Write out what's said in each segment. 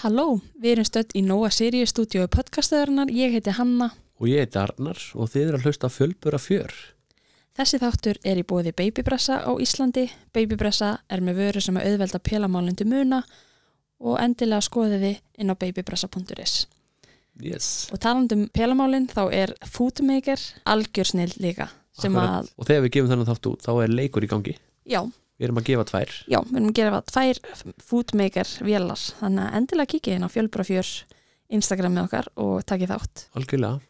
Halló, við erum stödd í Nóa Sirius stúdíu podcastaðurinnar, ég heiti Hanna. Og ég heiti Arnar og þið eru að hlusta fjölbura fjör. Þessi þáttur er í bóði Babybressa á Íslandi. Babybressa er með vöru sem er auðvelda pélamálindu muna og endilega skoðið þið inn á babybressa.is. Yes. Og talandum pélamálinn þá er Foodmaker algjörsnill líka. Akkurat. Að, Og þegar við gefum þennan þátt út, þá er leikur í gangi. já, Við erum að gefa tvær. já, við erum að gera tvær Foodmaker vélar. Þannig að endilega kikið inn á fjölbrafjör Instagramið okkar og takið þátt. Algjörlega.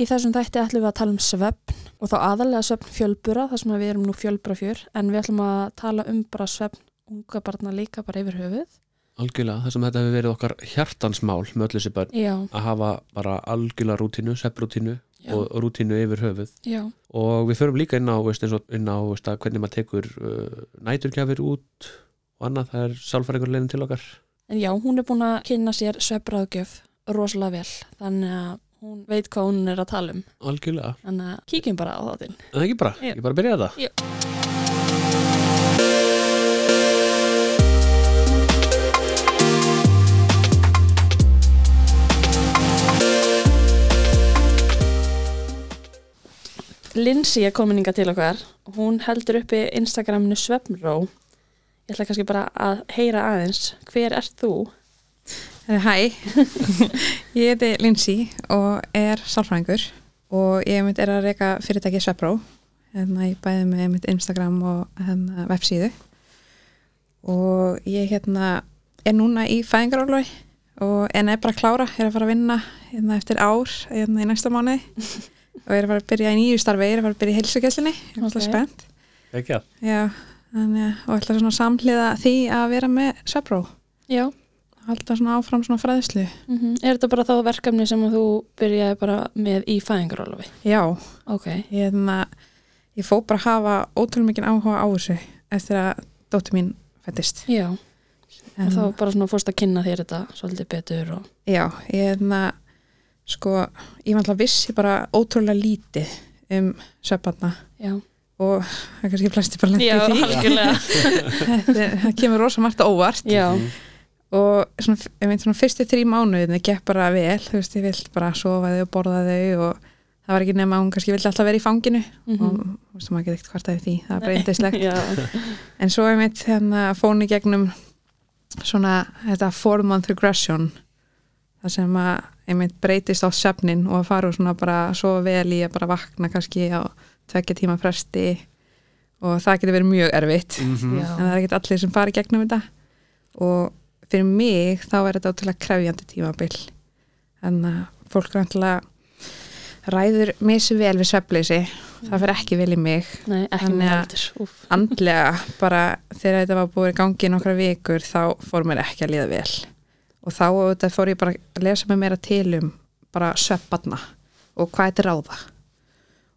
Í þessum þætti ætlum við að tala um svefn og þá aðalega svefn fjölbura þar sem við erum nú fjölburafjör en við ætlum að tala um bara svefn unga barna líka bara yfir höfuð. Algjörlega. Það sem þetta hefur verið okkar hjartansmál með öllu þessi börn. Já, Að hafa bara algjörlega rútínu, sepprútínu já, og rútínu yfir höfuð. já, Og við förum líka inn á, veist, inn á veist, hvernig maður tekur uh, næturgjafir út og annað. Það er sálfæringur leiðin til okkar. En já, hún er búin að kynna sér svefnbráðgjöf rosalega vel þannig að hún veit hvað hún er að tala um. Algjörlega. Þannig að kíkjum bara á þáttinn. En það er ekki bara. Já. Ég bara byrja þetta. Já. Lindsay er komin inga til okkar. Hún heldur uppi Instagraminu Svefnró. Ég ætla kannski bara að heyra aðeins. Hver ert þú? Hæ, ég heiti Lindsay og er sálfræðingur og ég mynd er að reyka fyrirtæki Svepró hérna ég bæði með mitt Instagram og hérna websíðu og ég hérna er núna í fæðingarólu og en er bara að klára, er að fara að vinna hérna eftir ár hérna í næsta mánuði og er að fara að byrja í nýju starfi, er að fara að byrja í heilsugæslinni, ég er alltaf Ok. spennt. Ekki að. Já, þannig að og ætla svona samhliða því að vera með Svepró Já, halda svona áfram svona fræðslu. Mm er þetta bara þá verkefni sem að þú byrjaði bara með í fæðingarólofi? Já, Ok, ég, hérna, ég fó bara að hafa ótrúlega mikið áhuga á þessu eftir að dóttir mín fættist. já. En, og þá bara svona fórst að kynna þér þetta svolítið betur og Já, ég hérna, sko, ég var alltaf vissi bara ótrúlega lítið um söpbarna og það er kannski flesti bara lendi já, í því. er- það kemur rosa margt óvart. Já, og svona, ég veit svona fyrstu þrjí mánuðin það gekk bara vel, þú veist, ég vill bara sofa þau og borða þau og það var ekki nema að hún kannski vildi alltaf vera í fanginu. Mhm. og þú veist, maður getur ekkert hvart af því, það er bara eindislegt En svo ég mitt hérna fóni gegnum svona þetta four month regression það sem að ég mitt breytist á sefnin og að fara og svona bara svo vel í að bara vakna kannski á tvekja tíma fresti og það getur verið mjög erfitt. Mhm. já, en það er ekki allir sem fari gegnum þetta. Og fyrir mig þá er þetta ótrúlega krefjandi tímabil. En að fólk alltaf ræður misi vel við svefleysi það fyrir ekki vel í mig. Nei, ekki Þannig að- andlega bara þegar þetta var búið í gangi nokkra vikur þá fór mér ekki að líða vel og þá auðvitað fór ég bara að lesa mig meira til um bara svepparna og hvað þetta er ráða.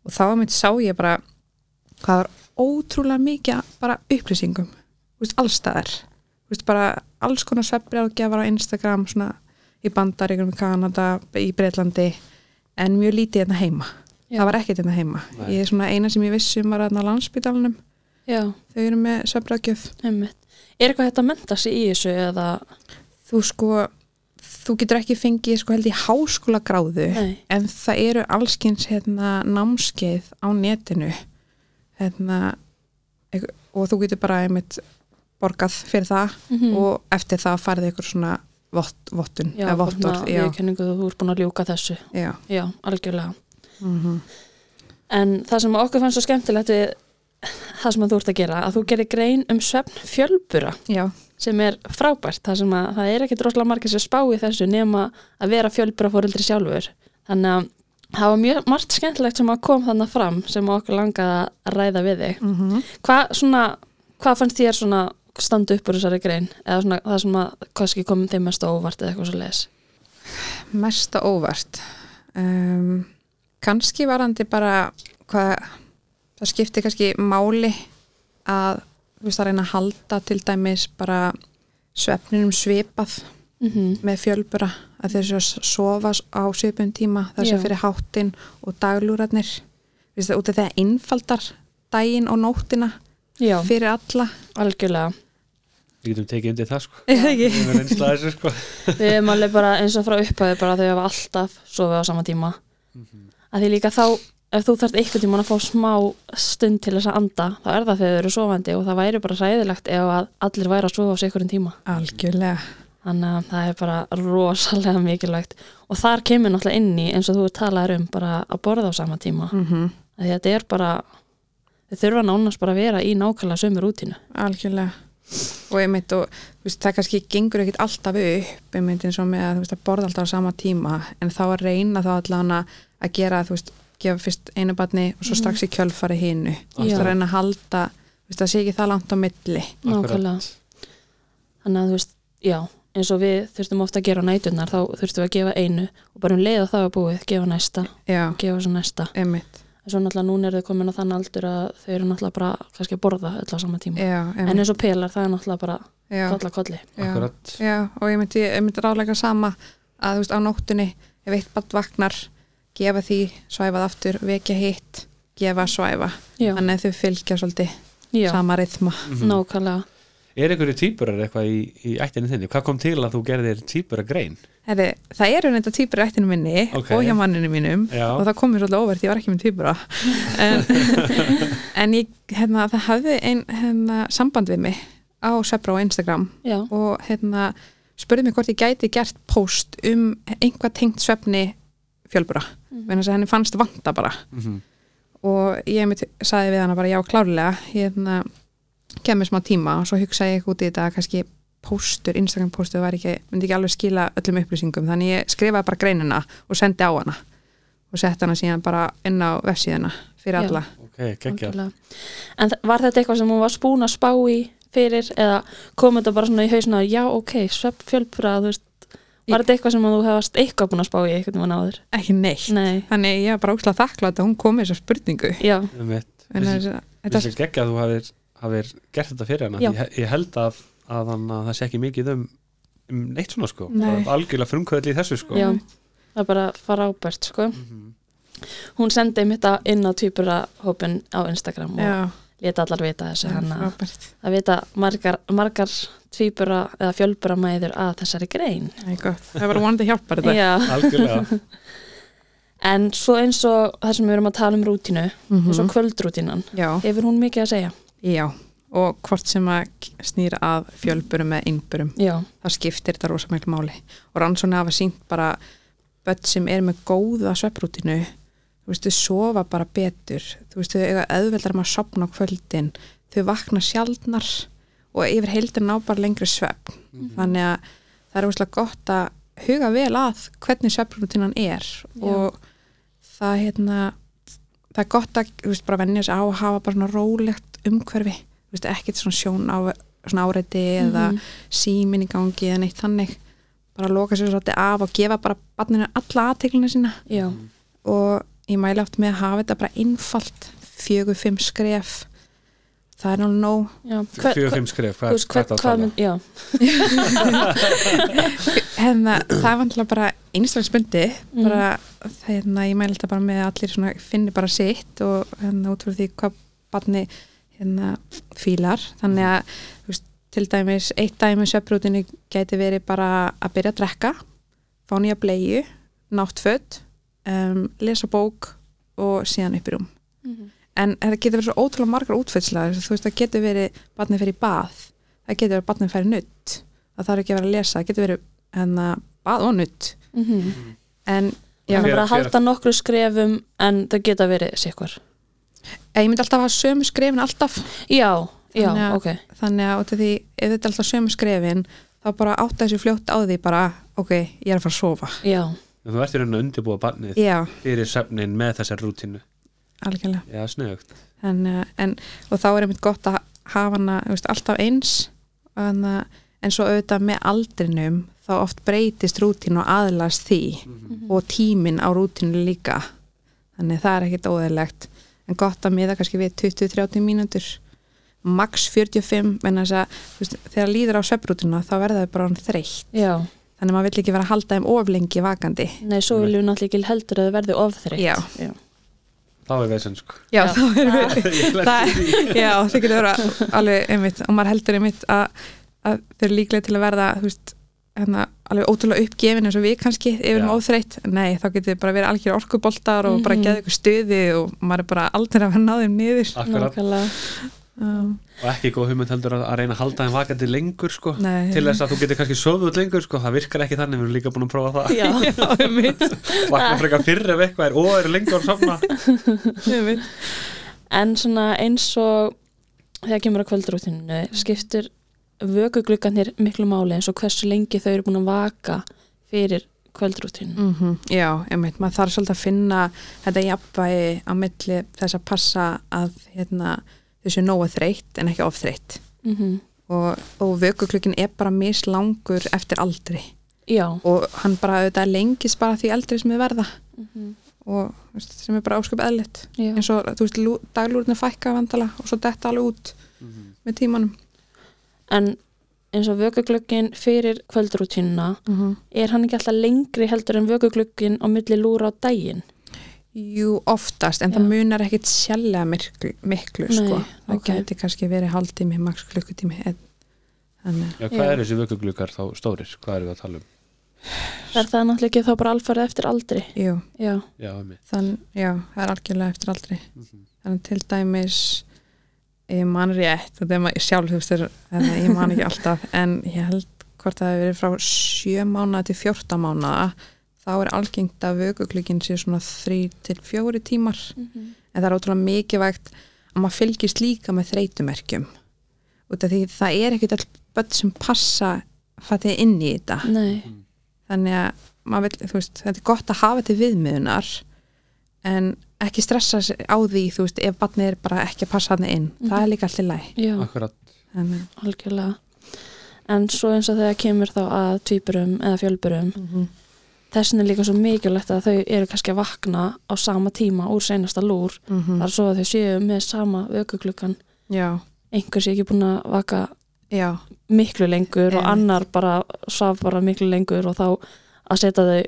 Og þá mitt sá ég bara hvað var ótrúlega mikið bara upplýsingum þú veist, allstaðar þú veist, bara alls konar svepprjáðgjafar á Instagram svona í Bandaríkjum í Kanada, í Breitlandi en mjög lítið hérna heima. Já. það var ekkert hérna heima. Nei. ég er svona eina sem ég vissi um var hérna á landsbytalanum já, þau eru með einmitt. Er eitthvað þetta að menta sig í þessu eða, þú sko þú getur ekki fengið sko held í háskóla gráðu nei, en það eru allskins hérna námskeið á netinu hérna og þú getur bara einmitt borgað fyrir það mhm. og eftir það farið ykkur svona vott, vottun já, vottorð já, viðurkenningu, þú ert búin að ljúka þessu. Já. já, algjörlega. Mm en það sem okkur fannst svo skemmtilegt við það sem þú ert að gera að þú gerir grein um svefn fjölbura. Já, sem er frábært það sem að það er ekkit rosalega margir sem spá í þessu nema að vera fjölbura fóreldri sjálfur. Þannig að það var mjög margt skemmtilegt sem að kom þannig fram sem okkur langaði að ræða við þig. Mm hvað svona, hvað fannst þér svona standa upp úr þessari grein? Eða svona það sem að kannski kom þeim mest óvart eða eitthvað svo leis mesta óvart? Um, kannski varandi bara hvað það skipti kannski máli að þú veist að reyna að halda til dæmis bara svefninum svipað mm -hmm. með fjölbura að þessu að sofa á svipum tíma þessu Já. fyrir háttin og daglúrarnir. Það, af því að einfaldar daginn og nóttina Já, fyrir alla. Algjörlega. Við getum tekið undir það sko. Við að sko. Við erum alveg bara eins og frá upphæði bara þau hafa alltaf sofið á sama tíma. Að því líka þá ef þú þarft einhvern tímann að fá smá stund til þess að anda, þá er það þegar þau eru sofandi og það væri bara sæðilegt ef að allir væri að sofa á sig einhverjum tíma. Algjörlega. þannig að það er bara rosalega mikilvægt. Og þar kemur náttúrulega inn í eins og þú talaður um bara að borða á sama tíma. Mm að þetta er bara þau þurfa nánast bara að vera í nákvæmlega sömu rútínu. Algjörlega. Og ég meint, og veist, það kannski gengur ekkit alltaf upp, ég meint eins og með að, veist, að borða alltaf á sama tíma, en þá að reyna þá allan að gera, þú veist, gefa fyrst einu barni og svo strax í kjölfari hinu. Þú veist, Já. að reyna að halda, þú veist, það sé ekki það langt á milli. nákvæmlega. Þannig að þú veist, já eins og við þurftum ofta að gera á næturnar þá þurftum við að gefa einu og bara um leið að það er búið gefa næsta, Já, gefa svo næsta. Einmitt. en svo náttúrulega núna er þau komin á þann aldur að þau eru náttúrulega bara kannski að borða öll á sama tíma. Já, en eins og pelar það er náttúrulega bara Já, kolla kolli. Já. Og ég myndi, ég myndi ráðlega sama að þú veist á nóttunni ef eitt barn vaknar, gefa því svæfað aftur, vekja hitt gefa svæfa, já, þannig að þau fylgja svolítið já sama rithma Mhm. nákvæmlega Er einhverju týpurar eitthvað í, í ættinni þinni? Hvað kom til að þú gerðir týpura grein? Heri, það eru neitt að týpur í ættinu minni Ok. og hjá manninu mínum Já. og það kom mér svolítið óvert, ég var ekki með týpura en, en ég, hérna, það hafði ein hérna, samband við mig á Sebra og Instagram já, og hérna spurði mig hvort ég gæti gert post um einhvað tengt svefni fjölbura, mm. þess að henni fannst vanta bara Mm -hmm. og ég mitt saði við hana bara já klárlega hérna kemur smá tíma og svo hugsaði ég út í þetta að kannski póstur, Instagram póstur var ekki, myndi ekki alveg skila öllum upplýsingum þannig ég skrifaði bara greinina og sendi á hana og sett hana síðan bara inn á vefsíðuna fyrir Já. alla Ok, geggja. nákvæmlega en var þetta eitthvað sem hún var spún að spá í fyrir eða kom þetta bara svona í hausna já ok, svepp fjölpura þú veist, var þetta eitthvað sem að þú hefast eitthvað búin að spá í eitthvað mann áður? Ekki neitt, nei, þannig ég var bara úkslega þakklátt að hún kom með þessa spurningu. Já, þetta, þessi geggja að þú hafir, hafir gert þetta fyrir hana? Já. ég, ég held að, að, hann, að það sé ekki mikið um, um neitt svona sko. Nei. Það er algjörlega frumkvöðli í þessu sko. Já. Það er bara frábært sko. Mhm. hún sendi mitt á inn á týpura hópin á Instagram og já, leta allar vita þessu að vita margar, margar tvíbura eða fjölbura mæður að þessari grein. Það gott. það var vonandi hjálpar þetta. En svo eins og það sem við erum að tala um rútínu eins og Mhm. kvöldrútínan já, hefur hún mikið að segja? Já. Og hvort sem að snýra að fjölburum eða innburum já, það skiptir þetta rosa miklu máli. Og rannsóknir hafa sínt bara börn sem er með góða svepprútinu þú veist, þau sofa bara betur. Þú veist, þau eiga auðveldar með að sopna á kvöldin. Þau vakna sjaldnar og yfir heildin ná bara lengri svepp þannig að það er úrslega gott að huga vel að hvernig svepprútinan er. Já. og það hérna það er gott að þú veist, bara venja sig á að hafa bara svona rólegt umhverfi. Þú veist, ekkert svona sjón á svona áreiti eða Mhm. símin í gangi eða neitt þannig. Bara loka sér svolítið af og gefa bara barninu alla aðteklina sína. Já, og ég mæli oft með að hafa þetta bara einfalt fjögur, fimm skref það er nú nóg já. Fjögur, fimm skref, þú hvað, veist, hvað hvað, er það að tala? já, hérna, það er vantilega bara einstaklisbundi Mhm. bara, hérna, ég mæli þetta bara með að allir svona finni bara sitt og hérna út frá því hvað barni hérna fílar þannig að veist, til dæmis eitt dæmi söprútinu gæti verið bara að byrja að drekka fá nýja bleiu, náttföt um, lesa bók og síðan upp í rúm. Mhm. en það getur verið svo ótrúlega margar útfærslega þú veist það getur verið barnið fyrir bað það getur verið barnið fyrir nutt það þarf ekki að vera að lesa, það getur verið hennar bað og nutt Mhm. en já, þannig Hver- bara að halda nokkru skrefum en það geta verið sikkur ég myndi alltaf hafa sömu skrefin alltaf. Já, já, Þannig að- ok. þannig að út af því ef þetta er alltaf sömu skrefin þá bara átta þessu fljótt á því bara ok, ég er að fara að sofa. Já, Þú ert í raun að undirbúa barnið já, fyrir svefnin með þessar rútínu. Algjörlega. Já, snögt. En, uh, en, og þá er einmitt gott að hafa hana þú veist, alltaf eins. En, uh, en svo auðvitað með aldrinum þá oft breytist rútín og aðlast því. Og tíminn á rútínu líka. Þannig það er ekkert óðurlegt en gott að miða kannski við 20-30 mínútur. Max 45 en þess að þú veist, þegar líður á svepprútuna þá verða þau bara orðin þreytt. Já þannig að maður vill ekki vera að halda þeim oflengi vakandi. Nei, svo viljum við náttúrulega ekki heldur að það verði ofþreytt Já. já, Þá er vesen sko. Já, Já. þá í því. já, það getur vera alveg einmitt og maður heldur einmitt að að þau eru líklega til að verða veist, hérna, alveg ótrúlega uppgefin eins og við kannski, ef við erum Já. óþreytt. Nei, þá getur þið bara verið algjör orkuboltar og bara Mhm. geða ykkur stuði og maður er bara aldrei að vera náðum niður. Akkurat og ekki góð hugmynd heldur að, að reyna að halda þeim vakandi lengur sko. Nei. til þess að þú getur kannski sofið út lengur sko. Það virkar ekki þannig, við erum líka búin að prófa það. Já, vakna frekar fyrr ef eitthvað er og eru lengur að sofna. Einmitt. en svona eins og þegar kemur á kvöldrútinu skiptir vökugluggarnir miklu máli eins og hversu lengi þau eru búin að vaka fyrir kvöldrútinu Mm Já, einmitt, maður þarf svolítið að finna þetta jafnvægi á milli þess að passa að hérna, þessu nógu þreytt en ekki of þreytt. Mm -hmm. og, og vökuklukkin er bara mislangur eftir aldri. Já. Og hann bara auðvitað lengist bara því eldri sem við verða. Mm og þú veist, sem er bara ásköp eðlitt já. eins og þú veist, lú- daglúrinu fækka vandala og svo detta alveg út með tímanum. En eins og vökuglöggin fyrir kvöldrútínuna mm -hmm. er hann ekki alltaf lengri heldur en vökuglöggin á milli lúra á daginn Jú, oftast, en Já. það munar ekkit sjálflega miklu, miklu Nei, sko. það ok. geti kannski verið hálftími, max klukkutími þannig Já, hvað Já. er þessi vökuglukar þá stórir? Hvað erum við að tala um? er það náttúrulega ekki þá bara alfarið eftir aldri Jú, já, þann, já, það er algjörlega eftir aldrei Mhm. þannig til dæmis ég man rétt, þetta er maður sjálf þú veist, er- eða ég man ekki alltaf en ég held hvort það hefur verið frá 7 mánuða til 14 mánuða þá er algengt að vökuklukkin sé svona 3 til 4 tímar. En það er ótrúlega mikilvægt að maður fylgist líka með þreytumerkjum. Út af því það er ekkert all börn sem passa fattið inn í þetta. Nei. Þannig að vil, veist, þetta er gott að hafa til viðmiðunar en ekki stressa sig á því, þú veist, ef barnið er bara ekki að passa hann inn, það er líka allir læg algjörlega. En svo eins og þegar kemur þá að tvíburum eða fjölburum mm þessin er líka svo mikilvægt að þau eru kannski að vakna á sama tíma úr seinasta lúr. -hmm. þar svo að þau séu með sama vökuglukkan já, einhver sé ekki búin að vaka já, miklu lengur og Einmitt. annar bara svaf bara miklu lengur og þá að setja þau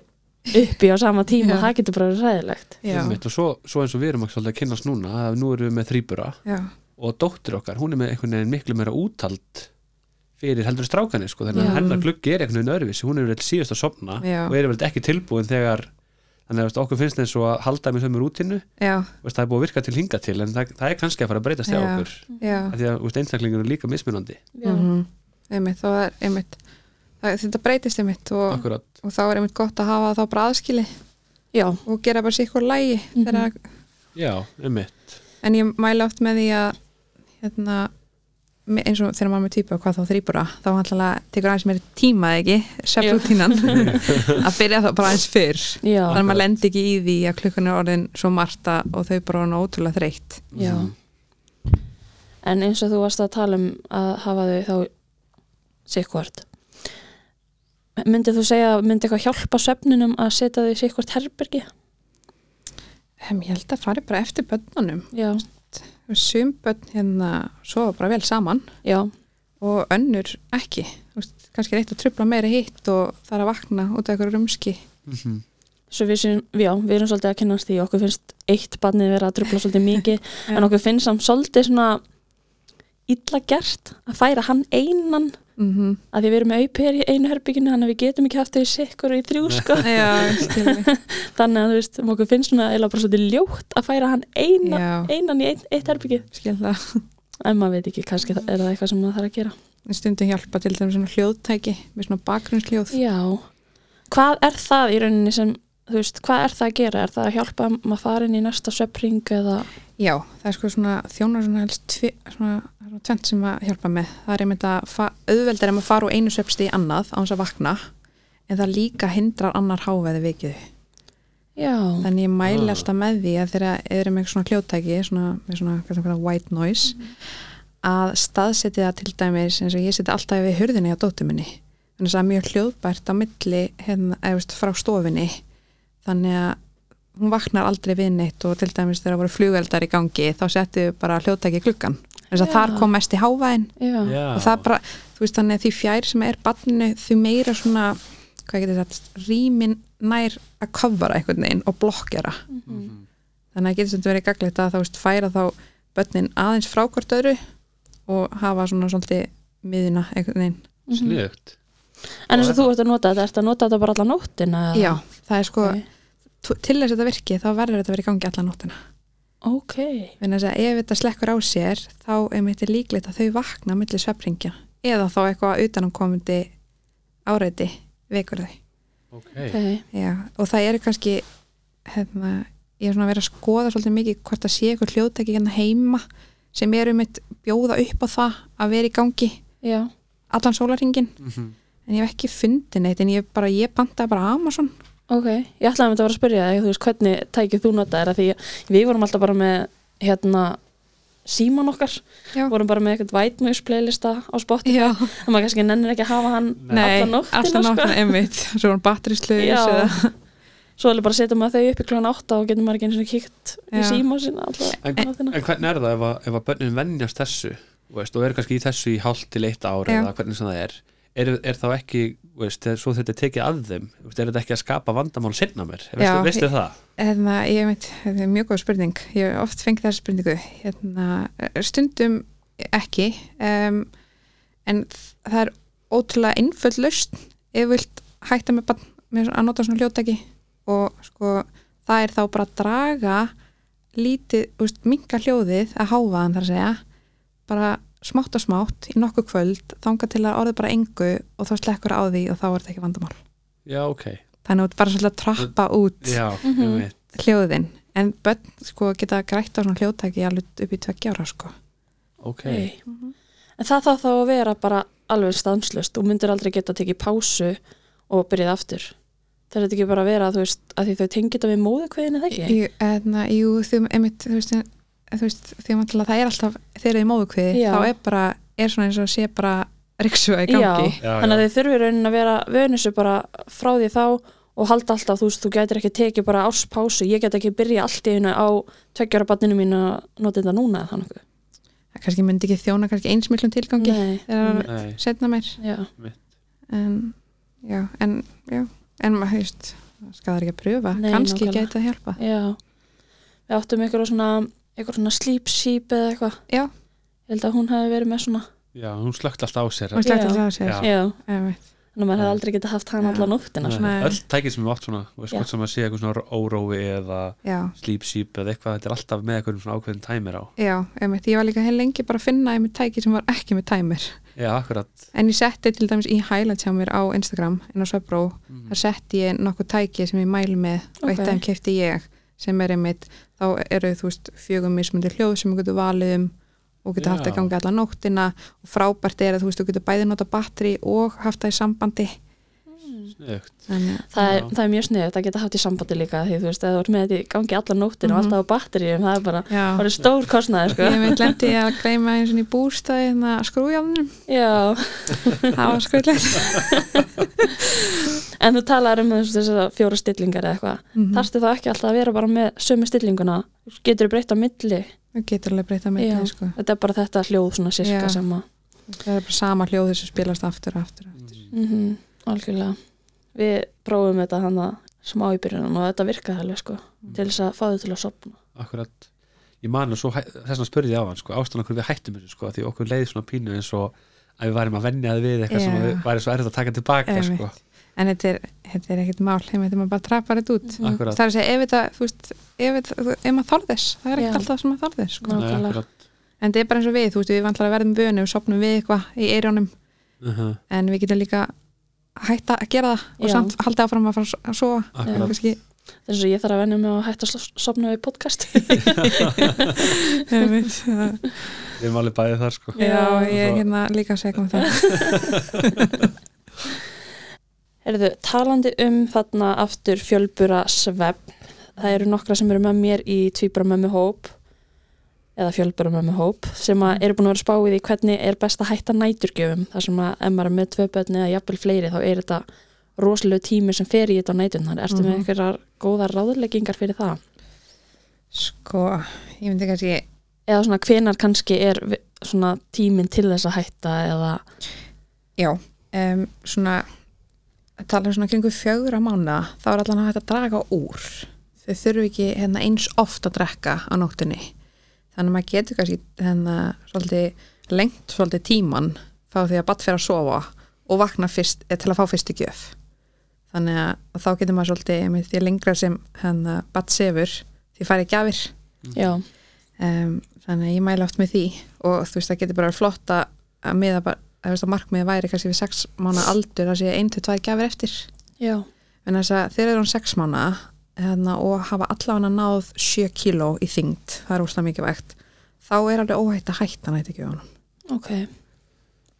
uppi á sama tíma, Já. það getur bara verið ræðilegt og svo, svo eins og við erum að kynnast núna að nú erum við með þrýbura og dóttir okkar, hún er með einhvern veginn miklu meira úthald fyrir heldur strákanir sko, þannig að hennar gluggi er einhvern veginn öðruvísi hún er vel síðast að sopna Já. og er vel ekki tilbúin þegar þannig að okkur finnst eins og að halda með sömu rútinu já, veist, það er búið að virka til hinga til en það, það er kannski að fara að breytast hjá Já. okkur. Já. Af því að einstaklingur er líka mismunandi. Mm einmitt, þá er einmitt. Það, þetta breytist einmitt og, og þá er einmitt gott að hafa þá bara aðskili já, og gera bara sér eitthvað lægi Mhm. þegar já, einmitt. En ég mæli oft með því að hérna, eins og þegar maður er með típa hvað þá þrýbura, þá handlalega tekur aðeins meiri tíma eða ekki, svefnrútínan að byrja þá bara aðeins fyrr. Já, þannig að maður lendi ekki í því að klukkan er orðin svo marta og þau bara orðin ótrúlega þreytt. Já. En eins og þú varst að tala um að hafa þau þá sikkvart. Myndið þú segja að myndi eitthvað hjálpa svefninum að setja þau í sikkvart herbergi? Ég held að fari bara eftir börnunum. Já, sum börn hérna sofa bara vel saman. Já, og önnur ekki. Þú veist, kannski reitt að trubla meira hitt og það er að vakna út af eitthvað rumski. Mhm. svo við, séum, já, við erum svolítið að kynast því. Okkur finnst eitt barnið vera að trubla svolítið mikið. En okkur finnst samt svolítið svona illa gert að færa hann einan mm -hmm. að því við erum með auper í einu herbygginu þannig að við getum ekki haft þau sikkur í þrjú sko. Þannig að þú veist, okkur finnst svona eða bara svolítið ljótt að færa hann einan, einan í ein, eitt herbyggi skil það. En maður veit ekki, kannski er það eitthvað sem maður þarf að gera. Stundum hjálpa til þeim svona hljóðtæki með svona bakgrunnsljóð. Já, hvað er það í rauninni sem, þú veist, hvað er það að gera? Er það að hjálpa maður farin í næsta söpring eða, Já, það er sko svona þjónar svona helst tvi, svona, er svona tvent sem að hjálpa með. Það er einmitt að auðveldar er að fara úr einu svefsti í annað á hans að vakna en það líka hindrar annar háveði vikið. Já, þannig ég mæli Ah. alltaf með því að þeirra eða með svona hljóðtæki svona, með svona kallar white noise að staðsetja það til dæmis eins og ég seti alltaf við hurðinni á dóttur minni. Þannig að það er mjög hljóðbært á milli hérna, eða frá stofinni þannig að hún vaknar aldrei við neitt og til dæmis þegar það voru flugeldar í gangi þá settu bara hljóðtæki í gluggan þess að þar kom mest í hávæðin og það bara, þú veist þannig að því fjær sem er barninu því meira svona hvað getur þetta, rýmin nær að kofara einhvern veginn og blokkjara Mhm. þannig að getur þetta verið gaglegt að þá veist, færa þá börnin aðeins frá hvort öðru og hafa svona svolítið miðuna einhvern veginn sniðugt En eins og þú ert að nota þetta, ert að nota þetta bara alla nóttina? eða? Já, það er sko, Ok. Til þess að þetta virki þá verður þetta að vera í gangi alla nóttina. Ok, en þess að ef þetta slekkur á sér þá er mitt líklegt að þau vakna millir svefringja eða þá eitthvað utanumkomandi áreiti vekur þau. Ok, ok, Já, og það eru kannski hérna, ég er svona að vera að skoða svolítið mikið hvort það sé eitthvað hljóðtæki hérna heima sem eru mitt bjóða upp á það að vera í gangi. Já, allan sólarringin Mhm. en ég hef ekki fundið neitt en ég bara, ég bantaði bara Amazon ok. Ég ætlaði að þetta var að spyrja þig, þú veist, hvernig tækið þú nota þetta? Því við vorum alltaf bara með, hérna, síman okkar, Já. vorum bara með eitthvað white noise playlista á spotti, Já, þannig maður kannski nennir ekki að hafa hann nei, alla nóttina, alltaf sko. nóttina einmitt svo er batterísluðis eða Svo er bara að setja maður þau upp í klúan átta og getur maður ekki eins og kíkt í Já. síma sinna alltaf En, nóttina. en hvernig er það ef að, ef að börnin vennjast þessu veist, og eru kannski í þessu í hálft til eitt Já. eða hvernig sem það er er, er þá ekki, veist, þegar svo þetta er tekið að þeim, veist, er þetta ekki að skapa vandamál sinna mér, veistu ég- það? Hérna, ég veit, þetta er mjög góð spurning. Ég hef oft fengið þessu spurningu. Hérna, stundum ekki um, en það er ótrúlega einföld lausn ef þú vilt hætta með, barn, með að nota svona hljóttæki og sko það er þá bara að draga lítið, úst, minka hljóðið að háfaðan þar að segja. Bara smátt og smátt í nokkuð kvöld þanga til að orðið bara engu og þá slekkur á því og þá er þetta ekki vandamál Já, ok, þannig að þú bara svolítið að trappa út já, Mhm. ég veit hljóðin en börn sko geta grætt á svona hljóðtæki alveg upp í tveggja ára sko ok, Hey. En það þarf þá að vera bara alveg stanslust og myndir aldrei geta að tekið pásu og byrjað aftur. Það er þetta ekki bara að vera, þú veist, að því þau tengið þetta við móðukveðinu, það ekki? Jú, einmitt, þú veist, þú veist því að það er alltaf þegar þið móðu kviði Já. þá er bara, er svona eins og sé bara riksuga í gangi. Já, Já, þannig að já. þau þurfi raunin að vera vönusu bara frá því þá og halda alltaf, þú veist, þú gætir ekki tekið bara árspásu, ég get ekki byrja allt í einu á tveggjara banninu mínu að nota þetta núna eða þannig. það kannski myndi ekki þjóna kannski eins miklum tilgangi Nei, þegar Nei, setna meir. Já, en já, en já, en maður, þú veist það skadar ekki að pröfa, Nei, kannski að hjálpa já. Við áttum ykkur svona, ykkur svona sleep sheep eða eitthvað. Já. Ég held að hún hefði verið með svona, já, hún slögt alltaf á sér slegt Já. að það sér Já. já, þannig að maður hefði aldrei getað haft hann Já. alla nóttina. Nei. öll tækið sem við átt svona þú veist, Já. hvort sem að sé eitthvað svona órói eða já, sleep sheep eða eitthvað, þetta er alltaf með eitthvað svona ákveðin tæmir á já, einmitt, ég var líka heil lengi bara að finna einmitt tæki sem var ekki með tæmir Já, akkurat en ég setti til dæmis í highlights hjá mér á Instagram inn á Svebró, mm. þar setti ég nokkuð tæki sem ég mæli með og eitt af þeim kefti ég sem er einmitt, þá eru þú veist fjögum mismundi hljóð sem þú getur valið um og getur haft það í Já. gangi alla nóttina og frábært er að þú veist, þú getur bæði nota batteri og haft það í sambandi Þannig Það er, það er mjög sniðut að geta haft í sambandi líka því þú veist, ef þú ert með þetta í gangi alla nóttina Mhm. og alltaf á batteríum, það er bara, er stór kostnaði, sko. ég mynd lendi að greima eins og í bústæði hérna skrújáðunum, Já, það var skrúllegt en þú talar um þessu þessar fjóra stillingar eða eitthvað. mm Þarftu þá ekki alltaf að vera bara með sömu stillinguna, getur þú breytt á milli. getur alveg með Já. það sko. Þetta er bara þetta hljóð svona sirka sem að, það er bara sama hljóð sem spilast aftur og aftur, og aftur. mm algjörlega. Við prófum þetta hann að smá í byrjunum og þetta virkaði alveg, sko, til þess að fá þau til að sopna. Akkurat Ég man og svo þess að spurði ég á hann sko, ástæðan okkur við hættum þessu sko, því okkur leiði svona pínu eins og að við værim að venja það við eitthvað sem Já. við væri svo erfitt að taka tilbaka Einmitt. sko. en þetta er, þetta er ekkert mál þeim þetta maður bara trappar þetta út Mm. Akkurat það er að segja, ef þetta, þú veist ef, þetta- ef maður þorð þess, það er ekkert Já. alltaf sem maður þorð þess sko. Nei, en þetta er bara eins og við, þú veist, við hætta að gera það og Já. samt halda áfram að fara að sofa Akkurat kannski, Þess að ég þarf að venja mig að hætta að so- sopna við podcast. einmitt, það- Við erum alveg bæðið þar sko. já, ég er hérna líka að segja um það Herðu, talandi um þarna aftur fjölbura svefn, það eru nokkra sem eru með mér í tvíbara mömmu hóp eða fjölbura mömmu hóp sem að eru búin að vera spáið í hvernig er best að hætta næturgjöfum þar sem að ef maður er með tvö börn eða jafnvel fleiri þá er þetta rosalega tími sem fer í þetta á næturnar. Ertu með Mhm. einhverjar góðar ráðleggingar fyrir það? sko, ég myndi kannski Eða svona hvenar kannski er svona tíminn til þess að hætta eða já, um, svona að tala um svona kringu fjögra mánuða þá er allan að hægt að draga úr þau þurfu ekki hérna, eins oft að drekka á nóttunni þannig að maður getur kannski hérna, svolítið lengt svolítið tíman frá því að batt fyrir að sofa og vakna fyrst, eh, til að fá fyrstu gjöf. Þannig að þá getur maður svolítið því lengra sem hann að batt sefur því færi gjafir. Já, um, þannig að ég mæla oft með því. Og þú veist það getur bara verið flott að að miða bara, að, að markmiði væri kannski við sex mánu aldur að sé ein til tvær gjafir eftir. Já, en þess að þeir eru hún sex mánu hérna, og hafa allavega náð 7 kíló í þyngd, það er úrslega mikið vægt. Þá er alveg óhætt að hætta nætti ekki honum. Ok.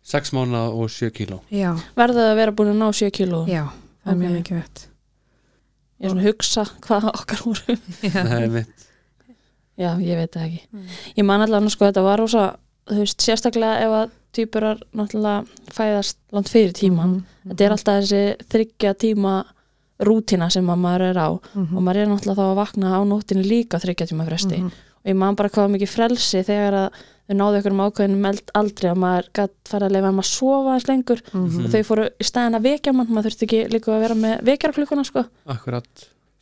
6 mánuða og 7 kíló. Já, verða það að vera búin að ná 7 kíló? Já, það er Ok. mjög mikið vett ég er svona að hugsa hvað okkar voru. Það er mitt já, ég veit það ekki. Mm. ég man allavega sko þetta var rosa þú veist, sérstaklega ef að týpurar náttúrulega fæðast langt fyrir tíman Mhm. þetta er alltaf þessi þryggja tíma rútina sem að maður er á Mhm. og maður er náttúrulega þá að vakna á nóttinni líka á þryggja tíma fresti Mhm. og ég man bara hvað var mikið frelsi þegar að þau náðu ykkur um ákveðinu meld aldrei að maður gætt fara að leifa um að sofa eins lengur Mhm. og þau fóru í stæðin að vekja mann maður þurfti ekki líka að vera með vekjarklukkuna sko. Akkurat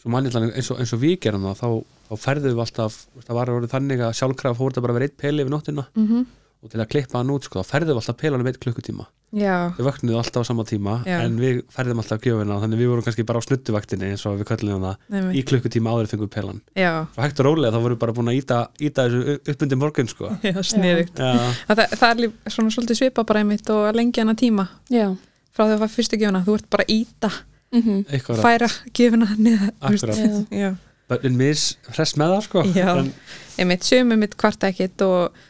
eins og, eins og við gerum það þá, þá færðum við alltaf það var orðið þannig að sjálfkrafa fór þetta bara að vera eitt peli yfir nóttina Mhm. og til að klippa hann út sko, þá færðum við alltaf pelanum eitt klukkutíma já, við vöknuðum alltaf á sama tíma Já. en við færðum alltaf gjöfina þannig við vorum kannski bara á snuttuvaktinni eins og við kallum það Einmitt. í klukkutíma áður fengum við pelan. Svo hægt og rólega þá vorum við bara búin að íta, íta þessu upp undir morgun sko. Já, það, það er líf, svona svolítið svipa bara einmitt og að lengja hana tíma. Já. Frá því að það var fyrstu gjöfuna, þú ert bara að íta mm eitthvað færa gjöfuna niður já, börnin mis hress með það sko. En, einmitt sömu mitt kvart ekkit og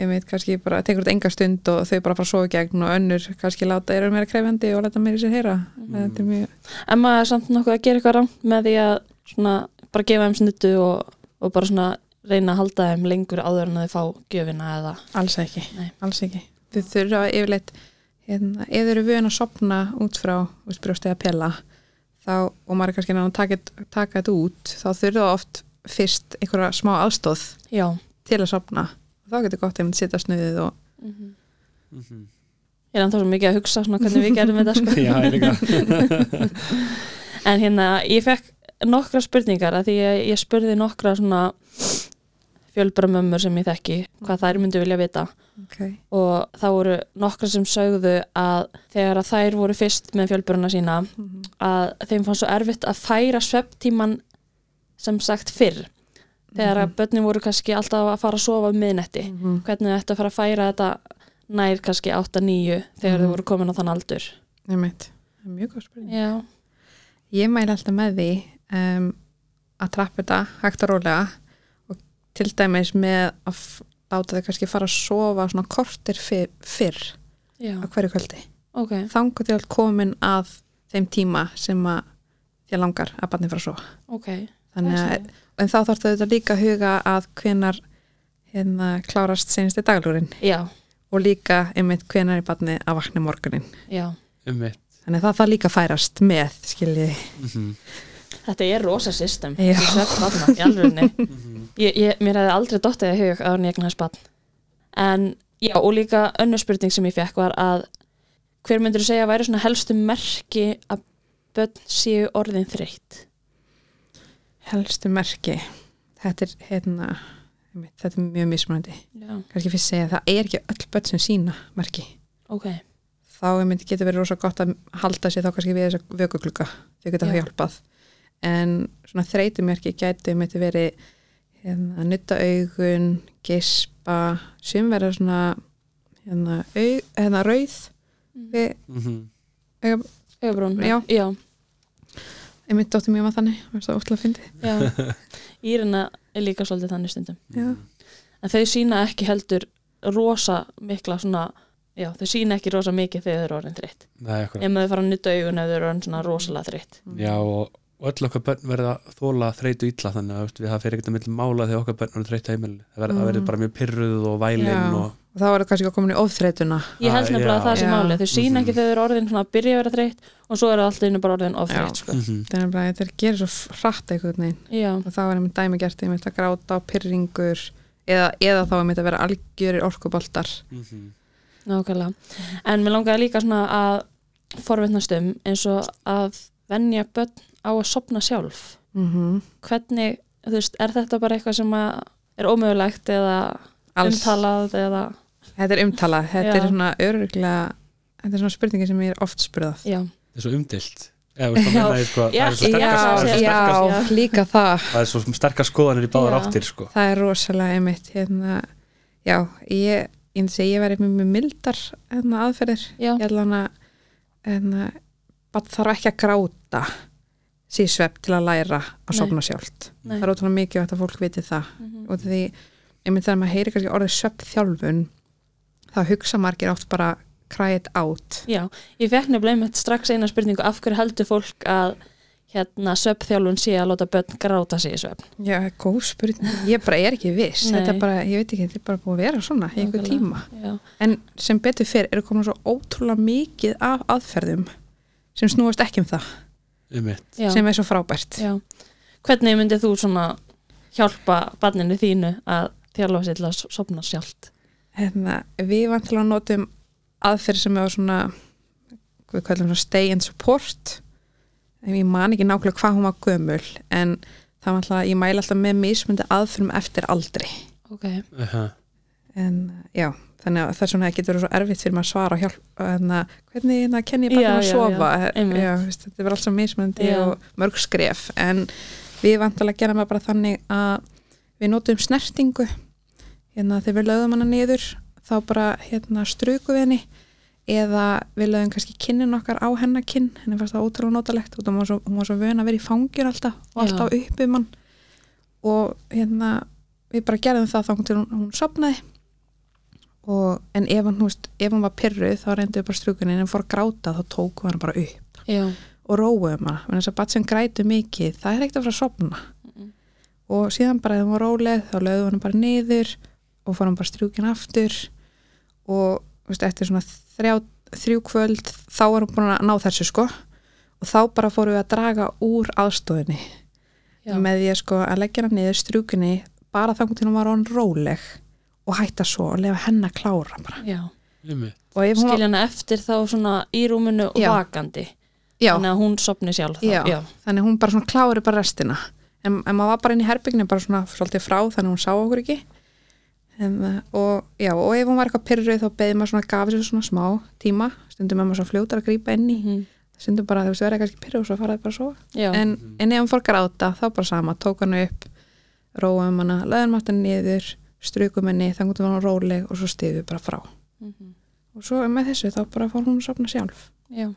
einmitt kannski bara tekur þetta enga stund og þau bara fara að sofa gegn og önnur kannski láta eru meira krefjandi og láta meira sér heyra. Þetta er mjög, en maður er samt nokkuð að gera eitthvað rámt með því að svona, bara gefa þeim snuttu og, og bara svona reyna að halda þeim lengur áður en að þau fá gjöfina eða alls ekki. Nei. alls ekki, þau þurfa yfirleitt hérna, ef þau eru vöðin að sopna út frá út brjóst eða pela þá, og maður er kannski að taka, taka þetta út þá þurfa oft fyrst einhverja smá aðstóð já. til að sopna þá getur gott einmitt sitta snuðið og Mhm. Mhm. ég er ennþá svo mikið að hugsa svona hvernig við gerum þetta sko. Já, ég líka en hérna ég fekk nokkra spurningar að því ég, ég spurði nokkra svona fjölbramömmur sem ég þekki hvað þær myndu vilja vita okay. og það voru nokkra sem sögðu að þegar að þær voru fyrst með fjölbruna sína að þeim fannst svo erfitt að færa svepptíman sem sagt fyrr þegar að börnin voru kannski alltaf að fara að sofa um miðnetti Mhm. hvernig ætti að fara að færa þetta nær kannski 8-9 þegar Mhm. þau voru komin á þann aldur. Einmitt, það er mjög góð spurning. Já, Ég mæli alltaf með því um, að trappa þetta hægt og rólega og til dæmis með að láta þau kannski fara að sofa svona kortir fyr, fyrr já, á hverju kvöldi. ok. Þangu til komin að þeim tíma sem að þér langar að barni fara að sofa. ok, Þannig en þá þarf þetta líka að huga að hvenar hérna klárast senasti daglúrin já, og líka einmitt hvenar er barni að vakna morgunin. Þannig að það þarf líka að færast með, skiljiði. Mhm. Þetta er rosa system. Í Mhm. ég, ég, Mér hefði aldrei dottið að hug að hann eignast barn. En já, og líka önnur spurning sem ég fekk var að hver myndir þú segja að væri svona helstu merki að börn séu orðin þreytt helstu merki. Þetta er hérna einmitt, þetta er mjög mismunandi. Já, kannski fyrst segja að það er ekki öll börn sem sína merki. Ok, þá einmitt getur verið rosa gott að halda sér þá kannski við þessa vökuklukka þau geta Já. það hjálpað. En svona þreytumerki gætu einmitt verið hérna, nutta augun gispa. Sem verða svona hérna, aug, hérna rauð við Mhm. auga, augabrún. Já. já, einmitt dóttir mér var þannig það var ótrúlega fyndið já. Írina er líka svolítið þannig stundum Já. En þau sína ekki heldur rosa mikla svona Já, þau sína ekki rosa mikið þegar þau eru orðin akkurat Ef maður fara að nutta augun ef þau eru orðin svona rosalega þreytt Já, og öll okkar börn verða þóla þreytu illa þannig að við það fyrir ekkert að milli mála þegar okkar börn eru þreytu heimil það verður Mm. mm. bara mjög pyrruð og vælin Já. og og þá var það kannski komin í ofþreytuna. Ég held nefnilega að það sé máli Þau sína ekki Mhm. þegar þau eru orðin svona að byrja að vera þreytt og svo eru allt einu bara orðin ofþreytt sko. Mhm. það er bara, þetta er gerir svo hratt einhvern veginn. Já, og þá er einmitt dæmi gert einmitt að gráta á pyrringur eða, eða þá einmitt að vera algjörir orkuboltar. Mhm. nákvæmlega. En mér langaði líka svona að forvitnast um eins og að venja börn á að sopna sjálf. Mm Hvernig, þú veist, er þetta bara eitthvað sem að er ómögulegt eða alls, umtalað eða þetta er umtalað, þetta Já. er svona öruglega þetta er svona spurningi sem ég er oft spurðað já, er svo umdilt eða veist það Já. ég sko Já, það er svo já, sterkast, er já, sterkast líka það það er svo sterkast skoðanir í báðar Já. áttir sko það er rosalega einmitt hérna, já, ég ég myndi segja ég væri með mjög mildar hérna, aðferðir, já, ég ætla hana hérna, bara þarf ekki að gráta síðsvepp til að læra að Nei. sofna sjálft Nei. það er ótrúlega mikið að fólk viti það Mhm. og því, ég myndi þegar maður heyri kannski orðið sveppþjálfun þá hugsa margir oft bara cry it out. Já ég fekk nefnilega einmitt strax eina spurningu af hverju heldur fólk að hérna sveppþjálfun sé að láta börn gráta sig í svepp Já, góð spurning, ég bara er ekki viss. Nei. þetta er bara, ég veit ekki, þetta er bara búið að vera svona í einhver tíma, já, en sem betur fyrr eru komin svo ótrúlega mikið af aðferðum sem snúast ekki um það. Sem er svo frábært. Já. hvernig myndið þú svona hjálpa barninu þínu að þjálfa sér til að sopna sjálft hérna, við vantilega notum aðferð sem er svona við kallum svona stay and support. En ég man ekki nákvæmlega hvað hún var gömul en það var alltaf, ég mæla alltaf með mismundi aðferðum eftir aldri. Ok, Aha. en já, þannig að það er svona það getur verið svo erfitt fyrir maður að svara og hjálpa hérna, hvernig hérna, kenni ég bara að sofa? já, veist, þetta er bara alls svo mismundi Já. og mörg skref en við vantilega gera maður bara þannig að við notum snertingu hérna þegar við lögum hana niður þá bara hérna struku við henni. Eða við lögum kannski kinnin okkar á hennar kinn, henni fannst það ótrúlega notalegt. Og hún var svo, svo vön að vera í fangir alltaf og alltaf upp um hann og hérna við bara gerðum það þá til hún, hún sopnaði og, en ef hann, veist, ef hann var pyrruð þá reyndum við bara strukunni en ef hann fór að gráta þá tóku hann bara upp. Já, og róum hana, en þess að bat sem grætu mikið það er ekkert að fara að sopna Mhm. og síðan bara ef hann var róleg þá lögðu hann bara niður og fór hann bara strjúkin aftur og veist, eftir svona þrjá, þrjú kvöld þá var hann búin að ná þessu sko og þá bara fórum við að draga úr aðstóðinni já. með því að sko að leggja hann niður strjúkinni bara þangur til hann var hann róleg og hætta svo og lefa henn að klára bara já. Einmitt. og ef hún var, skilja hana eftir þá svona í rúminu og Já. vakandi já, þannig að hún sopni sjálf þá. Já. já, þannig að hún bara svona klári bara restina en, en maður var bara inn í herbygginu bara svona svolítið frá þannig að hún sá okkur ekki uh, og, já, og ef hún var eitthvað pyrruð þá beði maður svona gafið sér svona smá tíma. Stundum er maður svo fljótar að grípa inn í. Mhm. stundum bara þú veist verða kannski pyrruð og svo faraði bara svo en, en ef hún fór gráta þá bara sama, tók hann upp róum hana, löðum hann niður strukum henni, þannig að hún var róleg og svo stiðu bara frá. Mhm. og svo með þessu þá bara fór hún að sopna sjálf. Já.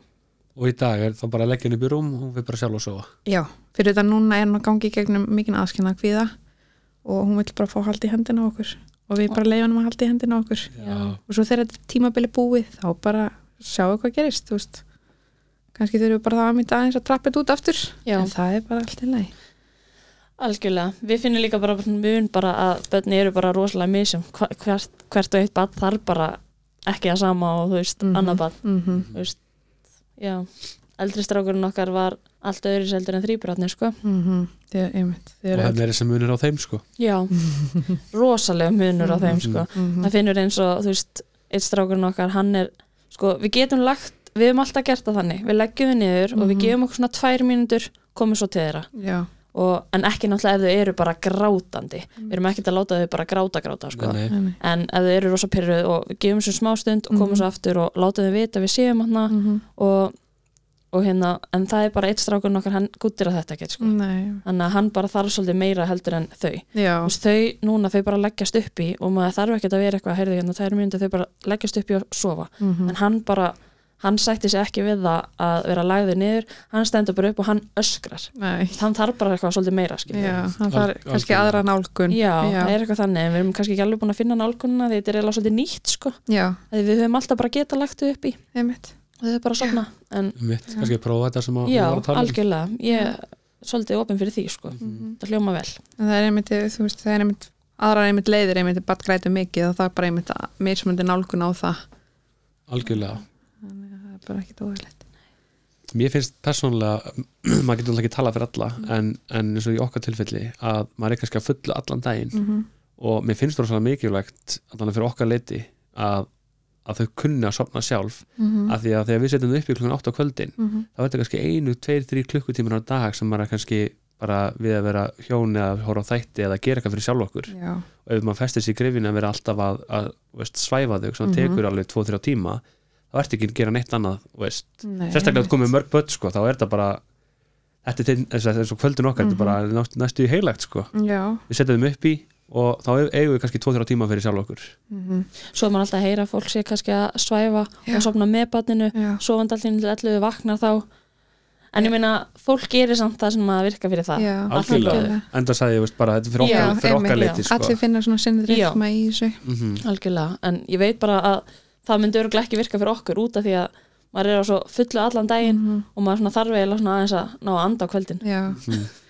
og í dag er þá bara að leggja henni upp í rúm og hún fyrir bara sjálf að sofa? Já, fyrir þetta núna er hún að gangi í gegnum mikinn aðskilna kvíða og hún vill bara fá haldi í hendina á okkur og við bara leiðum að haldi í hendina á okkur Já. og svo þegar þetta tímabili búið þá bara sjáu hvað gerist kannski þurfum við bara það að mynda aðeins að trappa þetta út aftur Já. en það er bara allt í lagi algjörlega, við finnum líka bara mun bara að börni eru bara rosalega misjum hvert, hvert og eitt barn þarf bara ekki að sama og þú veist, Mhm. annað barn mm -hmm. þú veist, já eldri strákurinn okkar var allt öðru seldur en þrýbratnir sko. Þið, einmitt, þið og eru henni er þessi munur á þeim sko. Já, rosalega munur á þeim sko. mm það finnur eins og, þú veist, eitt strákurinn okkar hann er, sko, við getum lagt við hefum alltaf gert það þannig, við leggjum við niður og við Mhm. gefum okkur svona tvær mínútur komum svo til þeirra, já, og, en ekki náttúrulega ef þau eru bara grátandi, við erum ekkert að láta þau bara gráta gráta, sko, Nei, nei, en ef þau eru rosa pyrruð og við gefum svo smá stund og komum Mhm. svo aftur og láta þau vita við séum hann Mm og, og hérna, en það er bara eitt strákurinn okkar, hann guttir að þetta ekki, sko. Nei. þannig að hann bara þarf svolítið meira heldur en þau. Veist, þau núna, þau bara leggjast upp í og maður þarf ekkert að vera eitthvað að heyrðu hérna, það er mjöndi þau bara leggjast upp í og sofa. Mm en hann bara, hann sætti sig ekki við það að vera lagður niður. Hann stendur bara upp og hann öskrar. Nei. Hann þarf bara eitthvað svolítið meira já, hann þarf Al- kannski aðra nálgun. Já, já, það er eitthvað þannig en við erum kannski ekki alveg búin að finna nálgunna er þau þau er bara en mitt, kannski prófa þetta sem að já, um. algjörlega. Ég er svolítið opinn fyrir því sko. Mhm. það hljóma vel. En það er einmitt, þú veist, það er einmitt aðrar einmitt leiðir einmitt bara grætu mikið og það er bara einmitt mismundi nálgun á það. Algjörlega. Þannig að það er bara ekkit óheilegt mér finnst persónulega maður getur alltaf ekki tala fyrir alla en, en eins og í okkar tilfelli að maður er kannski að fullu allan daginn. Mm -hmm. og mér finnst það svona mikilvægt þannig fyrir okkar leiti að, að þau kunni að sopna sjálf Mm -hmm. af því að þegar við setjum þau upp í klukkan 8 á kvöldin þá er þetta kannski einu, tveir, þrý klukkutímar á dag sem maður er kannski bara við að vera hjón eða horfa á þætti eða gera eitthvað fyrir sjálf okkur. Já, og ef maður festir sér í grifin að vera alltaf að, að veist, svæfa þau, sem Mhm. tekur alveg 2-3 tíma þá ertu ekki að gera neitt annað sérstaklega að komið mörg börn sko, þá er þetta bara þetta er að- þess að kvöldin okkar þetta er bara næst, næstu í heilagt sko. við setjum þeim upp í og þá eigum við kannski 2-3 tíma fyrir sjálf okkur. Mhm, svo er maður alltaf að heyra að fólk sé kannski að svæfa Já. og sopna með barninu. Já, sofandi alltaf til 11 vaknar þá. En ég meina, fólk gerir samt það sem maður virka fyrir það. Já. Algjörlega, enda sagði ég veist, bara þetta er fyrir Já, okkar, fyrir okkar leiti sko. allir finna svona sinnið Já. rithma í þessu. Mm algjörlega, en ég veit bara að það myndi örgulega ekki virka fyrir okkur út af því að maður er á svo fullu allan daginn Mhm, og maður svona þarf eiginlega svona aðeins að ná að anda á kvöldin. Já,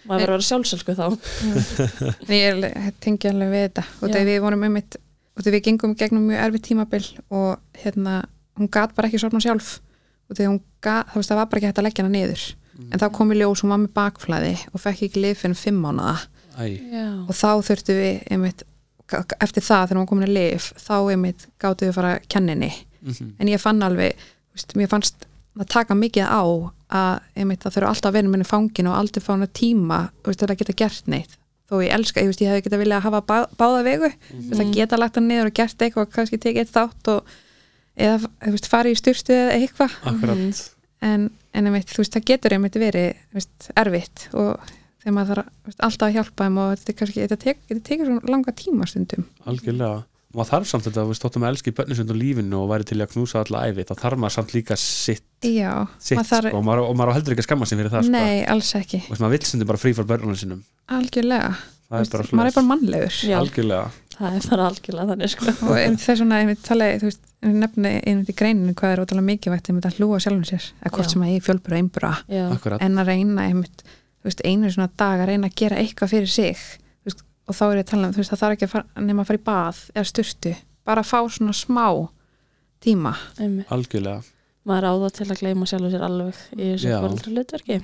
maður verður að vera sjálfsölsku þá. En ég tengi alveg við þetta. Og þegar við vorum einmitt og þegar við gengum í gegnum mjög erfið tímabil og hérna, hún gat bara ekki sofna sjálf. Og þegar hún gat, þá veist það var bara ekki hægt að leggja hana niður. En þá kom í ljós, hún var með bakflæði og fekk ekki lif fyrir fimm mánuða og þá þurftu við einmitt, eftir það þegar hún var komin að lif þá einmitt gáttu við að fara kenninni mhm, en ég fann alveg, veist, mér fannst það taka mikið á að einmitt, það þurfa alltaf að vera minni fangin og aldrei fá hana tíma veist, til að geta gert neitt. Þó ég elska, ég, veist, ég hefði geta viljað að hafa bá, báða vegu. Mm Mhm. að geta lagt hann niður og gert eitthvað kannski tekið eitt þátt og eða þú veist, farið í styrstu eða eitthvað. Akkurat. En, en einmitt, þú veist, það getur einmitt verið þú veist, erfitt og þegar maður þarf þú veist, alltaf að hjálpa þeim og þetta, kannski, þetta, tek, þetta tekur svo langa tíma stundum. Algjörlega maður þarf samt þetta, við stóttum að elski bönnisund og lífinu og væri til í að knúsa alla æfi þá þarf maður samt líka sitt, Já, sitt maður þarf, sko, og, maður, og maður heldur ekki að skamma sig fyrir það sko. nei, alls ekki. Og maður vill stundum bara frí fyrir börnunum sinum algjörlega, það er bara maður er bara mannlegur. Já. algjörlega. Það er bara algjörlega þannig sko. Og einmitt þess vegna einmitt tala, þú veist, nefni einmitt í greininu hvað er ótrúlega mikilvægt einmitt að hlúa sjálfum sér, eða hvort sem að ég fjölbura og einbura, en að reyna einmitt, þú veist, einu svona dag að reyna að gera eitthvað fyrir sig, og þá er ég að tala um, þú veist, það þarf ekki að fara, nema að fara í bað eða styrtu, bara að fá svona smá tíma, einmitt. Algjörlega. Maður á það til að gleyma sjálfur sér alveg í þessu fóröldra hlutverki.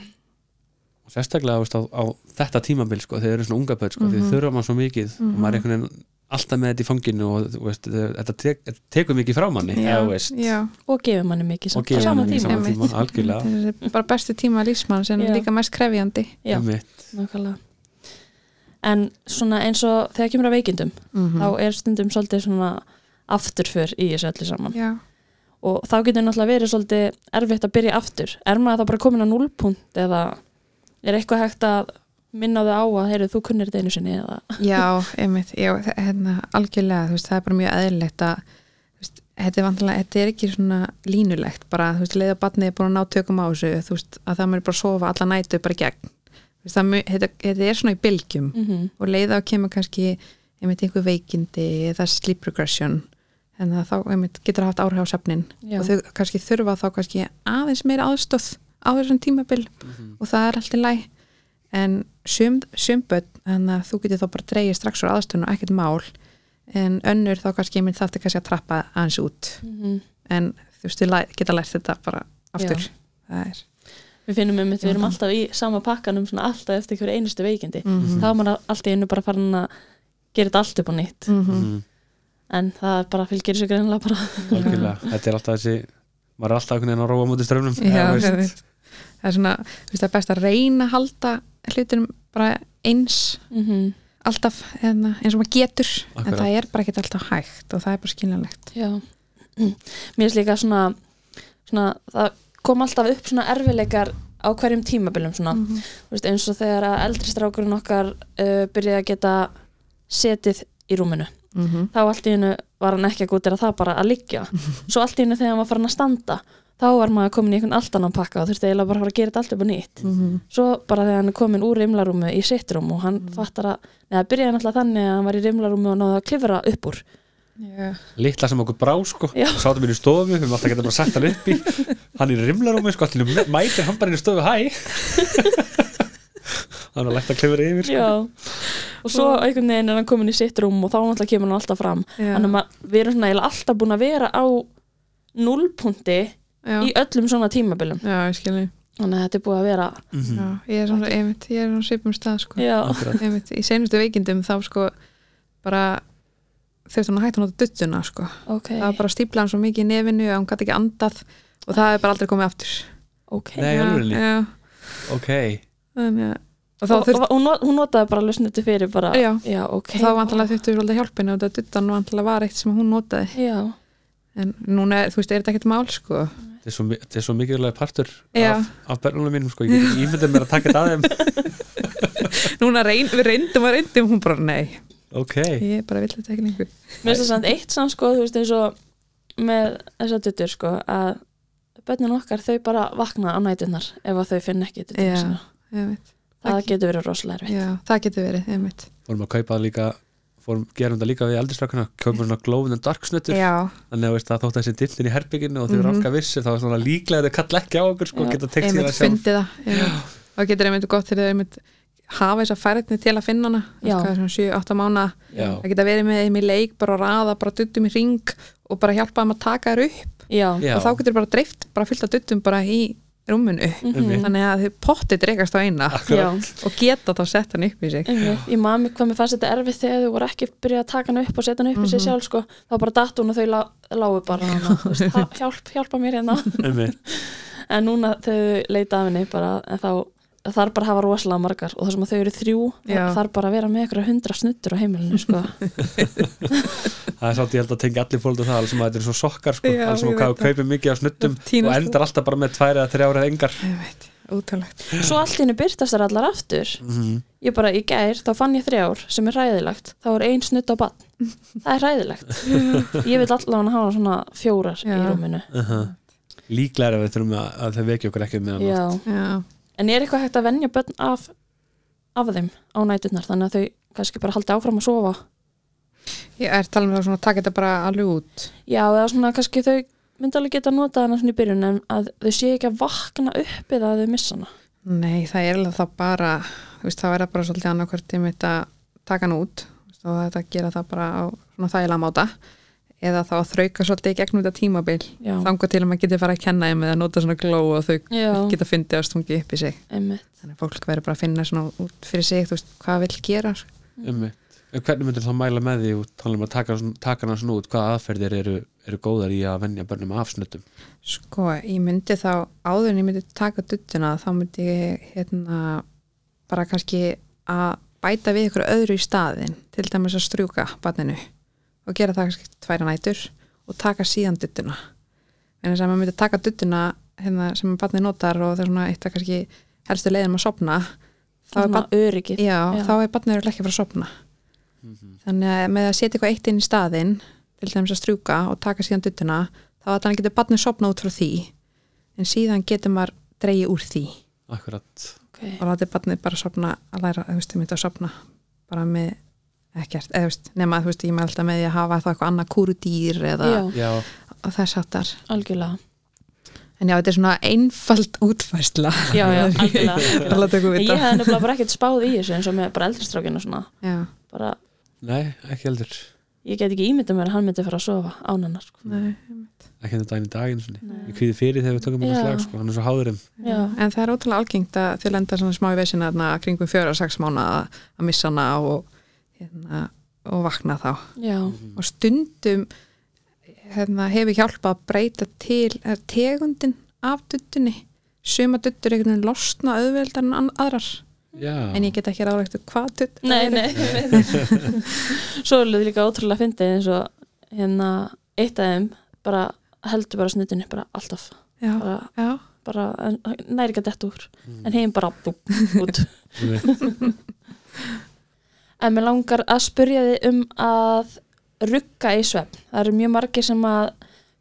Og sérstaklega veist, á, á þetta tímabil sko, þeir eru svona unga börn sko, Mhm. því þurfa maður svo mikið og maður er einhvern veginn alltaf með þetta í fanginu og þú veist, þetta tek, þetta tekur mikið frá manni já, eða, veist, já, og gefur manni mikið og samt á gefur sama manni í tíma. sama Einmitt. tíma algjörlega er bara bestu tíma lífsmann sem er líka mest krefjandi. Já, nákvæmlega en svona eins og þegar kemur að veikindum mm þá er stundum svolítið svona afturför í þessu öllu saman. Já, og þá getur náttúrulega verið svolítið erfitt að byrja aftur. Er maður þá bara komin á núlpunkt eða er eitthvað hægt að minna þau á að heyrðu þú kunnir þetta einu sinni eða? Já, einmitt, já, hérna, algjörlega, veist, það er bara mjög eðlilegt að, þetta er vantilega, þetta er ekki svona línulegt, bara, þú veist, leiða batnið er búin að ná tökum á þessu, þú veist, að það mér bara að sofa alla nætu bara gegn, þetta, þetta er svona í bylgjum mm -hmm. og leiða að kemur kannski, einmitt, einhver veikindi eða sleep regression, en það þá, einmitt, getur haft áhrif á sefnin Já. og þau kannski þurfa þá kannski aðeins meira aðstóð á þessum tímabil og það er allt í læg en sum, sumböld en að þú getur þá bara dreigið strax úr aðstöðun og ekkert mál. En önnur þá kannski ég mynd þetta kannski að trappa aðeins út. En þú veist, þau geta lært þetta bara aftur. Já. það er við finnum um þetta, við erum Mhm. alltaf í sama pakkanum svona alltaf eftir hverju einustu veikindi Mhm. þá er maður alltaf einu bara farin að gera þetta allt upp á nýtt Mhm. Mhm. en það bara fylgir þessu greinlega bara algjörlega, þetta er alltaf þessi maður er alltaf einhvern veginn að róa mútið ströfnum Já, veit. það er svona, það er best að reyna að halda hlutinum bara eins mm -hmm. alltaf hérna, eins og maður getur en Akkurat. það er bara ekki alltaf hægt og það er bara skiljanlegt Já, mér er líka svona, svona það kom alltaf upp svona erfileikar á hverjum tímabilum svona, Mhm. þú veist, eins og þegar að eldri strákurinn okkar uh, byrjaði að geta setið í rúminu mm -hmm. þá allt í hennu var hann ekki að gótira það bara að liggja svo allt í hennu þegar hann var farin að standa þá var maður komin í einhvern allt annan pakka og þurfti eiginlega bara að fara að gera þetta allt upp á nýtt Mhm. svo bara þegar hann er komin úr rimlarúmi í sitt rúm og hann fattar að, neða byrjaði náttúrulega þannig að hann var í rimlarúmi og náði að klifra upp úr Já. litla sem okkur brá sko. Sátum inn í stofu, við höfum alltaf getað bara sett hann upp í. Hann er í rimlarúmi sko. Allir mætir hann bara inn í stofu, hæ? Hann er lægt að klifra yfir sko. Já, og svo einhvern veginn er hann komin í sitt rúm og þá náttúrulega kemur hann alltaf fram. Þannig að við erum svona alltaf búin að vera á núlpunti Já. í öllum svona tímabilum. Já, ég skilji þannig að þetta er búið að vera Mhm. Já, ég er svona, einmitt, ég er svona svipum stað sko. einmitt, í seinustu veikindum þá sko bara þurfti hann að hætta að nota duttuna sko. ok, það var bara stípla hann svo mikið í nefinu að hann gæti ekki andað og það er bara aldrei komið aftur. Ok. Nei, já, alveg já, ok, þannig að og þá og, þurft og, hún, not- hún notaði bara alveg snutu fyrir bara, Já. ok og þá vantilega þurftu svolítið hjálpina og þetta duttan vantilega var eitt sem hún notaði. Já, en núna, er, þú veist, er þetta ekkert mál sko? Þetta er svo, þetta er svo mikilvæg partur Já. af, af börnunum mínum sko. ég get ekki ímyndið mér að taka þetta að þeim. Núna reyn, við reyndum og reyndum hún bara nei, ok, ég bara vill þetta ekki lengur mér finnst það samt eitt samt sko, þú veist eins og með þessar duttur sko, að börnin okkar þau bara vakna á nætunar ef að þau finn ekki veit, það getur verið rosalega erfitt. Já, það getur verið ég veit, fórum að kaupa það líka fórum, gerum þetta líka við eldurstrakana kaupum svona glófin en dark snuttur já, þannig að það þótt þessi dillin í herbygginu og þau eru Mhm. alltaf vissir, þá er svona líklega þau kalla ekki á okkur sko, geta því veit, það sjálf. fyndi það ég veit. og getur einmitt gott þegar þau einmitt hafa þessa færðni til að finna hana Já. 7-8 mánu það geta verið með þeim í leik bara að raða, bara duttum í ring og bara hjálpa þeim að taka þér upp. Já, og þá getur bara dreift, bara fyllt að duttum bara í rúminu. Mhm. þannig að þau pottið dreikast á eina. Og geta þá sett hann upp í sig. Ég maður mig hvað mér fannst þetta erfið þegar þau voru ekki byrjað að taka hana upp og setja hana upp í sig Mhm. sjálf sko, þá bara datt hún og þau lá, lágu bara hana, þú veist, "Ha- hjálp, hjálpa mér hérna. En núna þau leita af henni bara, en þá þarf bara að hafa rosalega margar og það sem að þau eru þrjú þarf bara að vera með ykkur hundra snuttur á heimilinu sko. það er sátt ég held að tengja allir fólk það alls sem að þetta er svo sokkar sko, Já, alls sem ég að kaupa mikið á snuttum Tínast og endar alltaf bara með tvær eða þrjár eða engar. Ég veit, útalegt svo allt í henni byrtast þær allar aftur. Mm ég bara í gær, þá fann ég þrjár sem er ræðilegt, þá er ein snutt á bann það er ræðilegt ég vil allavega hafa svona fjórar í Já. rúminu. Líklega er að við þurfum að, að þau vekja okkur ekki með hann Já. já, En er eitthvað hægt að venja börn af, af þeim á næturnar þannig að þau kannski bara haldi áfram að sofa? ég er talað um það svona að taka þetta bara alveg út Já, eða svona kannski þau myndi alveg geta notað hana svona í byrjun en að þau sé ekki að vakna upp eða að þau missa hana. nei, það er alveg það bara þú veist, er það bara svolítið annarkvört ég mitt að taka hann út og þetta gera það bara á svona þægilega máta eða þá að þrauka svolítið í gegnum þetta tímabil. Já, þangað til að maður geti fara að kenna þeim eða nota svona gló og þau Já. geta fundið að stungi upp í sig. Einmitt. þannig að fólk verður bara að finna svona út fyrir sig þú veist, hvað vill gera sko. Einmitt. En hvernig myndir þá mæla með því og tala um að taka, svona- taka hana svona út hvaða aðferðir eru, eru góðar í að venja börnum af snuttum sko, ég myndi þá áður en ég myndi taka duttuna þá myndi ég hérna bara kannski að bæta við ykkur öðru í staðin til dæmis að strjúka barninu og gera það kannski tværa nætur og taka síðan duttuna en þess að maður myndi taka duttuna hérna, sem barnið notar og það er svona eitt að kannski helstu leiðum að sopna þá er, barn, já, Já. þá er barnið ekki að fara að sopna þannig að með að setja eitthvað eitt inn í staðin til dæmis að strjúka og taka síðan duttuna þá að þannig getur barnið sopna út frá því. En síðan getur maður dreigi úr því. Akkurat. Okay. og látið barnið bara sopna að læra, þú veist, ég myndi að sopna bara með ekkert, eða þú veist, nema þú veist, ég með alltaf með því að hafa það eitthvað annað kúrudýr eða Já, og þess áttar algjörlega. en já, þetta er svona einfald útfærsla Já, já, algjörlega. að algjörlega. ég hefði nefnilega bara ekkert spáð í þessu eins og með bara eldristrákinu og svona. já, Bara, nei, ekki heldur ég get ekki ímyndað mér að hann myndi fara að sofa án hennar. Sko. nei, ekki þetta daginn í daginn svona. Nei. ég kvíði fyrir þegar við tökum Já. slag sko. hann er svo háðurum Já. en það er ótrúlega algengt að þau lenda svona smá í vesina þarna kringum fjóra, sex mánu að, að missa hana og, hérna, og vakna þá. Já, og stundum hérna, hefur hjálpa að breyta til er, tegundin af duttunni suma duttur einhvern veginn losna auðveldar en aðrar. Já, en ég get ekki ráðlegt hvað dutt nei, eru. nei Svo er þetta líka ótrúlega fyndið eins og hérna eitt af þeim bara heldur bara snuttinni bara alltaf. Já, bara, já, bara næri ekki að detta úr. Mm. en heim bara bú, út. en mér langar að spurja þið um að rugga í svefn. Það eru mjög margir sem að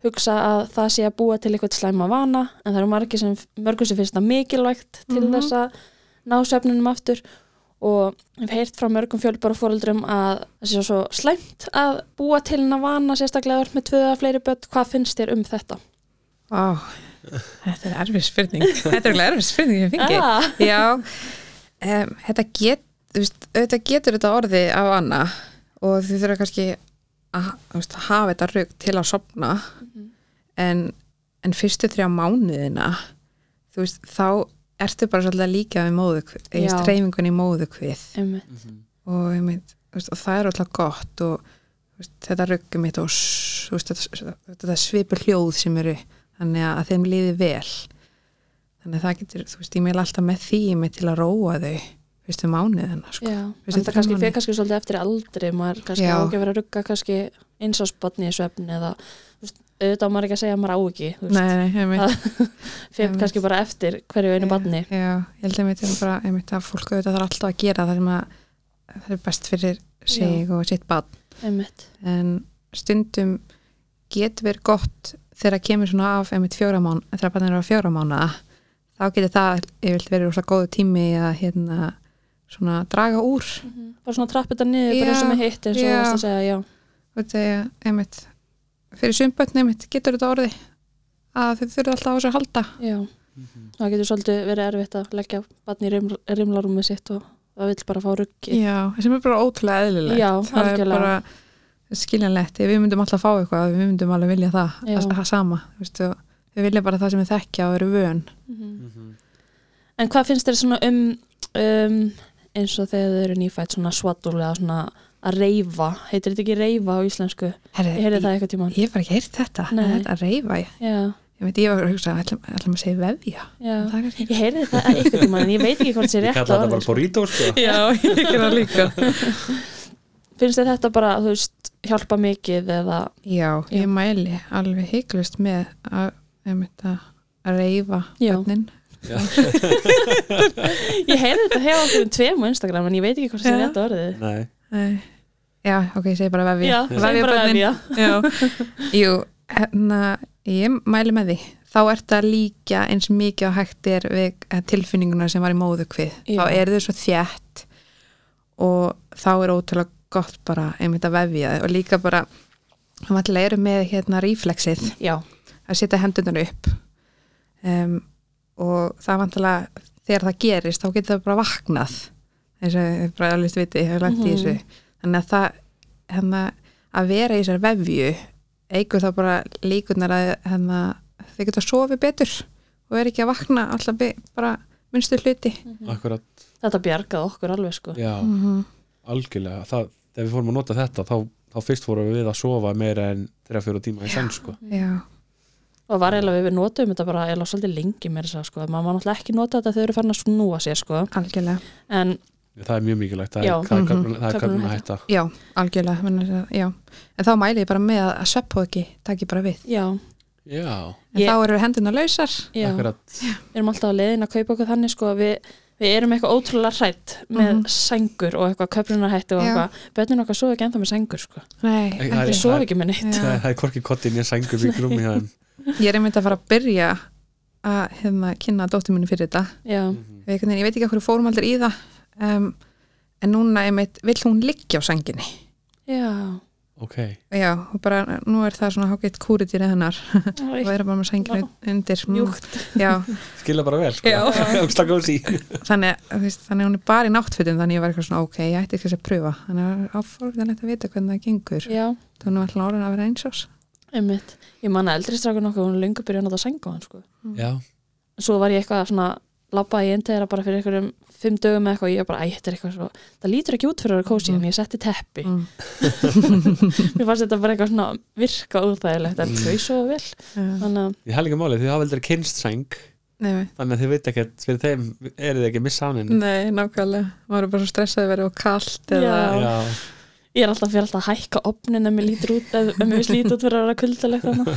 hugsa að það sé að búa til eitthvað slæma vana en það eru margir sem mörgum sem finnst það mikilvægt til Mhm. þess að ná svefnunum aftur. Og ég hef heyrt frá mörgum fjölbara fóreldrum að það sé svo slæmt að búa til hennar vana sérstaklega ert með tvöða fleiri börn, hvað finnst þér um þetta? Vá, þetta er erfið spurning. Þetta er erfið spurning ég fengi Ah. já, um, þetta get þú veist, auðvitað getur þetta orði af Anna og þið þurfa kannski að veist, hafa þetta rugg til að sopna en, en fyrstu þrjá mánuðina þú veist, þá ertu bara svolítið líka við móðukvið, eða streyfingun í móðukvið Einmitt. og, ég mynd, veist, og það er alltaf gott og veist, þetta ruggum mitt og þetta, þetta svipur hljóð sem eru þannig að þeim liði vel. Þannig að það getur, þú veist, ég meil alltaf með því með til að róa þau fyrstu sko. Já, Fyrstu en það þrjá kannski fyrir kannski svolítið eftir aldri maður kannski Já. á ekki að vera að rugga kannski eins á spotni í svefni eða veist, auðvitað á maður ekki að segja að maður á ekki fyrir kannski bara eftir hverju einu barni. já, ég held einmitt, bara, einmitt að fólk auðvitað þarf alltaf að gera það sem að það er best fyrir sig og sitt barn. Einmitt, en stundum getur verið gott þegar það kemur svona af einmitt fjóra mán, þegar barnið er á fjóra mánuða þá getur það yfirleitt verið rosa góðu tími að hérna svona draga úr. Bara svona trappa þetta niður bara Já, eins og með hitt eins og já. þú varst að segja, já, þetta einmitt fyrir sumbötn einmitt getur þetta orði að þau þurfa alltaf á þessu að halda. Já. Það getur svolítið verið erfitt að leggja barni í riml, rimlarúmið sitt og það vill bara fá ruggi. Já, sem er bara ótrúlega eðlilegt. Já, það er algjörlega. bara skiljanlegt, við myndum alltaf fá eitthvað við myndum alveg vilja það, það, sama þú veistu, við vilja bara það sem við þekkja og eru vön. Mhm. En hvað finnst þér svona um, um eins og þegar þau eru nýfætt svona svattúlega svona að reyfa. Heitir þetta ekki reyfa á íslensku? Herri, ég heyrði það eitthvað tímann. ég hef bara ekki heyrt þetta. Nei. þetta að reyfa, ég, já, ég veit, ég var að hugsa ætlum, ætlum að segja vefja? Já. það ég heyrði það eitthvað tímann en ég veit ekki hvort sé Ég rétt kalla þetta bara burrito sko. Já, ég gera líka. Finnst þér þetta bara, þú veist, hjálpa mikið eða, já, Já. ég mæli alveg heiklust með að, einmitt að reyfa Já. ég heyrði þetta hjá okkur um tveim á Instagram en ég veit ekki hvort sé Já. rétt orðið. Nei, Nei. já, ok, ég segi bara börnin. vefja. Já, jú, hérna ég mæli með því. Þá ert að líka eins mikið á hægt er við eh, tilfinninguna sem var í móðukvið Já. þá er þau svo þjætt og þá er ótrúlega gott bara einmitt að vefja þau. Og líka bara hann vantilega eru með hérna reflexið já, að setja hendunar upp. Um, og það vantilega þegar það gerist þá getur það bara vaknað eins og ég bara alveg viti, ég hef lagt í Mhm. þessu. Þannig að það hérna, að vera í þessar vefju eigur þá bara líkunar að hérna, þau geta sofið betur og er ekki að vakna alltaf bara minnstu hluti. Akkurat. Þetta bjargaði okkur alveg sko. Já, -hmm. algjörlega. Það, Þegar við fórum að nota þetta þá, þá fyrst fórum við að sofa meira en 3-4 tíma í senn sko. Já, og var eiginlega við notum þetta bara eiginlega svolítið lengi mér þess að sko, maður má náttúrulega ekki nota þetta þegar þau eru farin að snúa sér sko. Algjörlega. En Það er mjög mikilvægt, það Já. er, það köfnun- það er Köfnunarhætta. köfnun að hætta. Já, algjörlega menn, já. en þá mæli ég bara með að svepphóki taki bara við. Já, Já, en Ég- þá eru hendunar lausar. Við erum alltaf á leiðin að kaupa okkur þannig sko. Við, við erum eitthvað ótrúlega hrætt með Mhm. sængur og eitthvað köfnunarhætti og eitthvað, bönnum okkar sofa ekki ennþá með sængur sko, Nei, Ei, það við er- sofa ekki með neitt. Það er hvorki kottin ég sængur við grúmi Ég er einmitt að fara að byrja að hérna, kynna dóttir minni fyrir þetta. Já, Mhm. Ég veit ekki hvað fórum aldrei í það um, en núna einmitt vill hún liggja á sænginni. Já. Ok, Já, og bara nú er það svona hágeitt kúritýri hennar. Og Æ, vera bara með sænginu undir. Mm, mjúkt. Já, skilja bara vel sko. Þannig, veist, þannig hún er bara í náttfötum þannig ég var eitthvað svona ok, ég ætti ekki að pröfa. Þannig að áforðanlegt að vita hvernig það gengur. Já, þannig að alltaf orðin að vera eins ós einmitt. Ég manna eldri strákur nokkuð, hún lengur byrjað að nota sængu á hann sko. Já, svo var ég eitthvað svona labba í eintæðara bara fyrir einhverjum fimm dögum eða eitthvað. Og ég bara, æ, þetta er eitthvað svo það lítur ekki út fyrir að vera kósi, Mhm. en ég setti teppi. Mm. mér fannst þetta bara eitthvað svona virka úþægilegt en þau svo vel. Þannig að, ég hef líka málið, þið hafa aldrei kynst sæng Nei, nei. þannig að þið veit ekkert, fyrir þeim eru þið ekki að missa á henni? Nei, nákvæmlega. Maður er bara svo stressaði að vera og kalt eða Já. Já, ég er alltaf fyrir alltaf að hækka opnin ef mér lítur út, ef, ef mér lítið út fyrir að vera kuldalegt þannig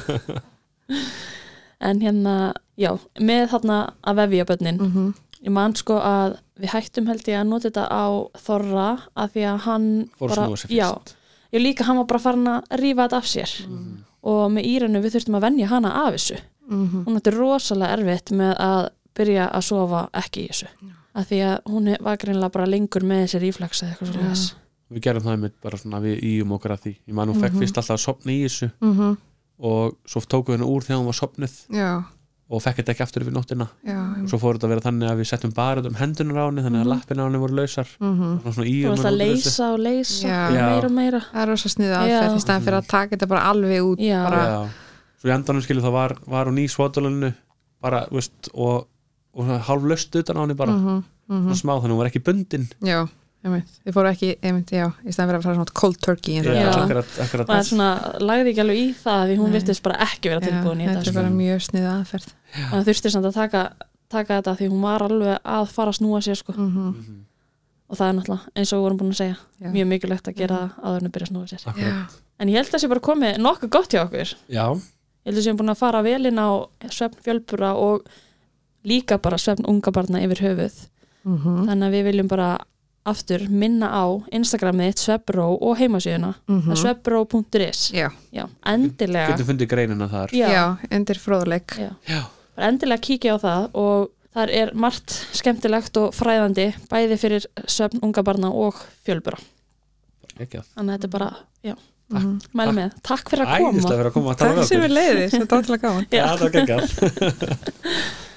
en hérna, já með þarna að vefja bönnin mm ég man sko að við hættum held ég að nota þetta á Þorra af því að hann fór að bara, snúa sér já, fyrst. Ég líka hann var bara farin að rífa þetta af sér. Mhm. og með Íranu við þurftum að venja hana af þessu. -hmm. hún ætti rosalega erfitt með að byrja að sofa ekki í þessu. Af því að hún var greinlega bara lengur með þessi ríflex eða eitthvað svo Já. Við gerum það einmitt bara svona, við íum okkur að því. Ég man hún fekk Mhm. fyrst alltaf að sopna í þessu Mm og svo tóku henni úr þegar hún var sopnuð Já, og fekk þetta ekki aftur yfir nóttina. Já og svo fór þetta að vera þannig að við settum bara um hendunar á henni þannig að Mhm. lappina á henni voru lausar. Mm og svona þú íum varst að leysa og leysa Já. meira og meira. Það er rosa sniðu Já. aðferð í staðan fyrir að taka þetta bara alveg út Já. bara, Já, svo í endanum skilur það var, var hún í svotulunnu bara, veist, og, og hálf löst utan á henni bara, mm -hmm, svona smá þannig að hún var ekki bundin þið fóru ekki einmitt, já, í staðan fyrir að fara svona cold turkey eins og Já. þetta. akkurat, akkurat maður svona lagði ekki alveg í það því hún Nei. virtist bara ekki vera tilbúin í þetta Þetta er sko. bara mjög sniðu aðferð þannig að þurfti samt að taka, taka þetta því hún var alveg að fara að snúa sér sko. mm Mhm. og það er náttúrulega eins og við vorum búin að segja Já. mjög mikilvægt að gera það áður en að byrja að snúa sér akkurat en ég held að það sé bara komið nokkuð gott hjá okkur Já, ég held að séum búin að að aftur minna á Instagramið svefbró og heimasíðuna mm svefbró.is Já, já, endilega getur fundið greinina þar. Já, já, undir fróðuleik já. Já. bara endilega kíkja á það og þar er margt skemmtilegt og fræðandi bæði fyrir svefn unga barna og fjölbura Ekki að þannig að þetta er bara, já, Mhm. mæli Takk. með. Takk fyrir að koma. Fyrir að koma að tala Takk við leiðis, þetta var til að gáðan Já, það var geggjað